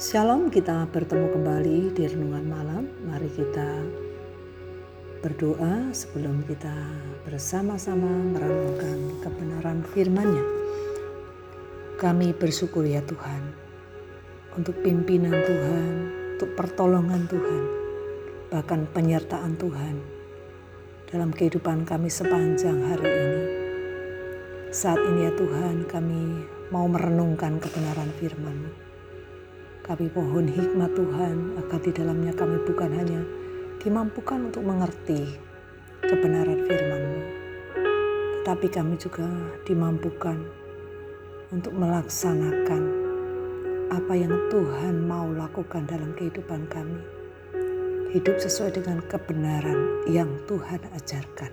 Shalom, kita bertemu kembali di renungan malam. Mari kita berdoa sebelum kita bersama-sama merenungkan kebenaran firman-Nya. Kami bersyukur ya Tuhan untuk pimpinan Tuhan, untuk pertolongan Tuhan, bahkan penyertaan Tuhan dalam kehidupan kami sepanjang hari ini. Saat ini ya Tuhan kami mau merenungkan kebenaran firman-Mu. Kami pohon hikmat Tuhan agar di dalamnya kami bukan hanya dimampukan untuk mengerti kebenaran firman-Mu. Tetapi kami juga dimampukan untuk melaksanakan apa yang Tuhan mau lakukan dalam kehidupan kami. Hidup sesuai dengan kebenaran yang Tuhan ajarkan.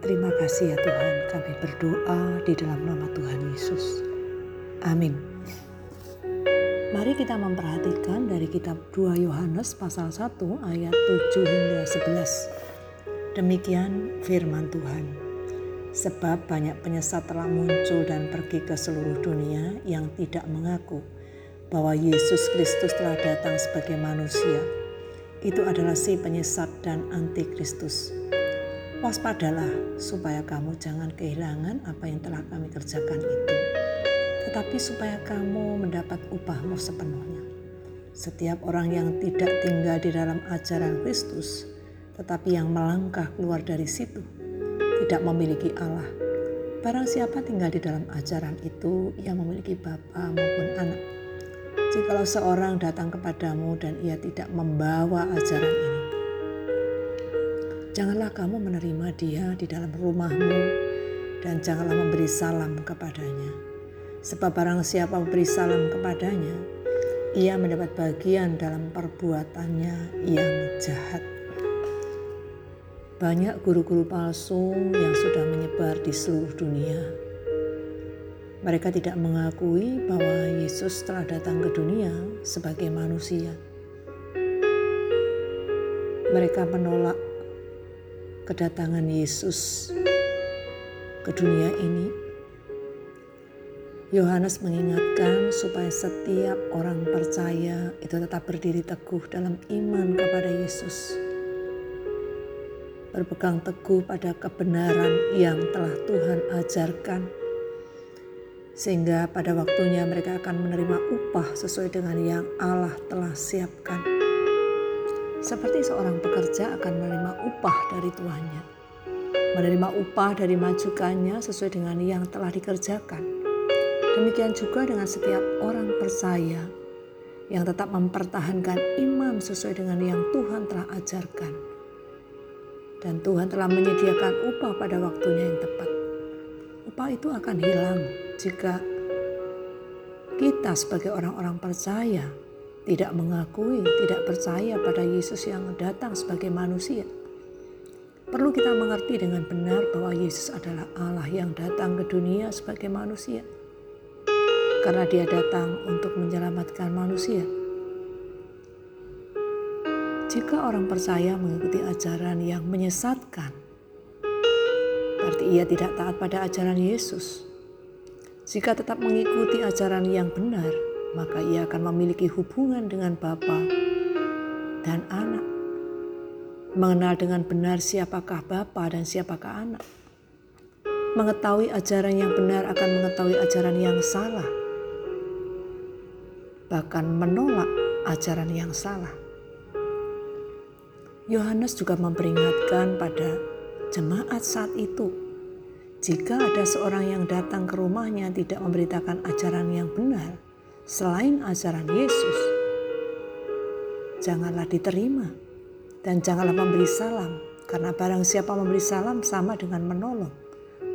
Terima kasih ya Tuhan, kami berdoa di dalam nama Tuhan Yesus. Amin. Mari kita memperhatikan dari kitab 2 Yohanes pasal 1 ayat 7 hingga 11. Demikian firman Tuhan. Sebab banyak penyesat telah muncul dan pergi ke seluruh dunia yang tidak mengaku bahwa Yesus Kristus telah datang sebagai manusia. Itu adalah si penyesat dan antikristus. Waspadalah supaya kamu jangan kehilangan apa yang telah kami kerjakan itu, tetapi supaya kamu mendapat upahmu sepenuhnya. Setiap orang yang tidak tinggal di dalam ajaran Kristus, tetapi yang melangkah keluar dari situ, tidak memiliki Allah. Barang siapa tinggal di dalam ajaran itu, ia memiliki bapa maupun anak. Jikalau seorang datang kepadamu dan ia tidak membawa ajaran ini, Janganlah kamu menerima dia di dalam rumahmu dan janganlah memberi salam kepadanya. Sebab barang siapa memberi salam kepadanya, ia mendapat bagian dalam perbuatannya yang jahat. Banyak guru-guru palsu yang sudah menyebar di seluruh dunia. Mereka tidak mengakui bahwa Yesus telah datang ke dunia sebagai manusia. Mereka menolak kedatangan Yesus ke dunia ini, Yohanes mengingatkan supaya setiap orang percaya itu tetap berdiri teguh dalam iman kepada Yesus. Berpegang teguh pada kebenaran yang telah Tuhan ajarkan. Sehingga pada waktunya mereka akan menerima upah sesuai dengan yang Allah telah siapkan seperti seorang pekerja akan menerima upah dari tuannya. Menerima upah dari majukannya sesuai dengan yang telah dikerjakan. Demikian juga dengan setiap orang percaya yang tetap mempertahankan iman sesuai dengan yang Tuhan telah ajarkan. Dan Tuhan telah menyediakan upah pada waktunya yang tepat. Upah itu akan hilang jika kita sebagai orang-orang percaya tidak mengakui, tidak percaya pada Yesus yang datang sebagai manusia. Perlu kita mengerti dengan benar bahwa Yesus adalah Allah yang datang ke dunia sebagai manusia. Karena dia datang untuk menyelamatkan manusia. Jika orang percaya mengikuti ajaran yang menyesatkan, berarti ia tidak taat pada ajaran Yesus. Jika tetap mengikuti ajaran yang benar, maka ia akan memiliki hubungan dengan Bapa dan anak. Mengenal dengan benar siapakah Bapa dan siapakah anak. Mengetahui ajaran yang benar akan mengetahui ajaran yang salah. Bahkan menolak ajaran yang salah. Yohanes juga memperingatkan pada jemaat saat itu jika ada seorang yang datang ke rumahnya tidak memberitakan ajaran yang benar, selain ajaran Yesus, janganlah diterima dan janganlah memberi salam, karena barang siapa memberi salam sama dengan menolong,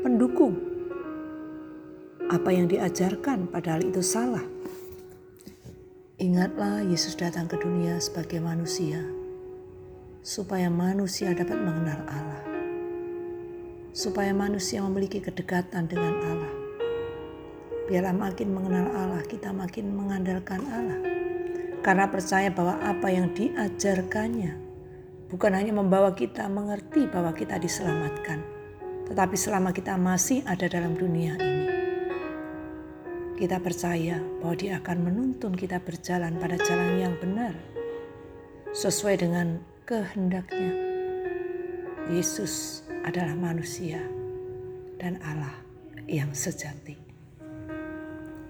pendukung. Apa yang diajarkan padahal itu salah. Ingatlah Yesus datang ke dunia sebagai manusia, supaya manusia dapat mengenal Allah, supaya manusia memiliki kedekatan dengan Allah. Biarlah makin mengenal Allah, kita makin mengandalkan Allah. Karena percaya bahwa apa yang diajarkannya bukan hanya membawa kita mengerti bahwa kita diselamatkan, tetapi selama kita masih ada dalam dunia ini, Kita percaya bahwa Dia akan menuntun kita berjalan pada jalan yang benar, sesuai dengan kehendaknya. Yesus adalah manusia dan Allah yang sejati.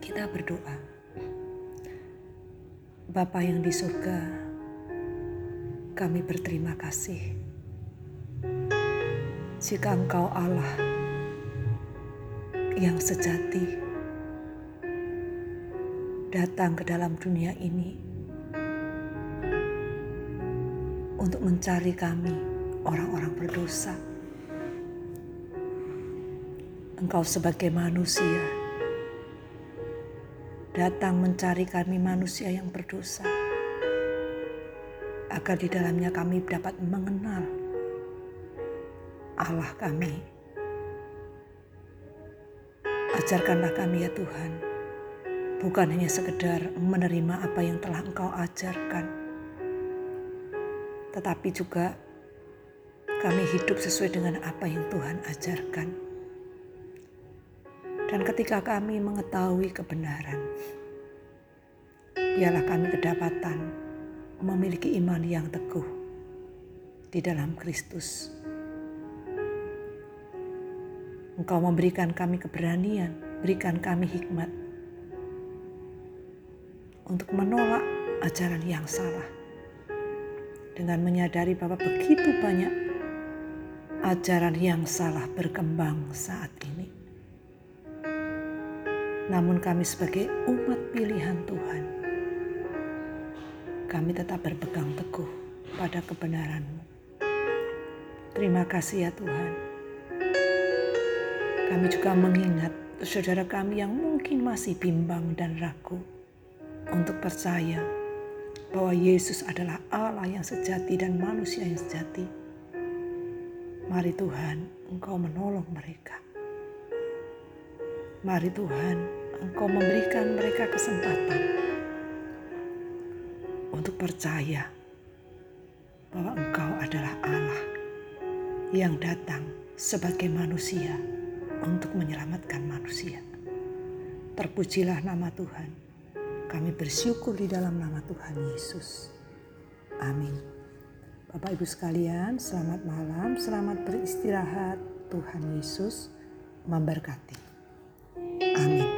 Kita berdoa. Bapa yang di surga, kami berterima kasih. Jika Engkau Allah yang sejati datang ke dalam dunia ini untuk mencari kami, orang-orang berdosa. Engkau sebagai manusia datang mencari kami manusia yang berdosa agar di dalamnya kami dapat mengenal Allah kami. Ajarkanlah kami ya Tuhan, bukan hanya sekedar menerima apa yang telah Engkau ajarkan, tetapi juga kami hidup sesuai dengan apa yang Tuhan ajarkan. Dan ketika kami mengetahui kebenaran, biarlah kami kedapatan memiliki iman yang teguh di dalam Kristus. Engkau memberikan kami keberanian, berikan kami hikmat untuk menolak ajaran yang salah dengan menyadari bahwa begitu banyak ajaran yang salah berkembang saat ini. Namun kami sebagai umat pilihan Tuhan, kami tetap berpegang teguh pada kebenaran-Mu. Terima kasih ya Tuhan. Kami juga mengingat saudara kami yang mungkin masih bimbang dan ragu untuk percaya bahwa Yesus adalah Allah yang sejati dan manusia yang sejati. Mari Tuhan, Engkau menolong mereka. Mari Tuhan, Engkau memberikan mereka kesempatan untuk percaya bahwa Engkau adalah Allah yang datang sebagai manusia untuk menyelamatkan manusia. Terpujilah nama Tuhan. Kami bersyukur di dalam nama Tuhan Yesus. Amin. Bapak Ibu sekalian, selamat malam, selamat beristirahat. Tuhan Yesus memberkati. Amin.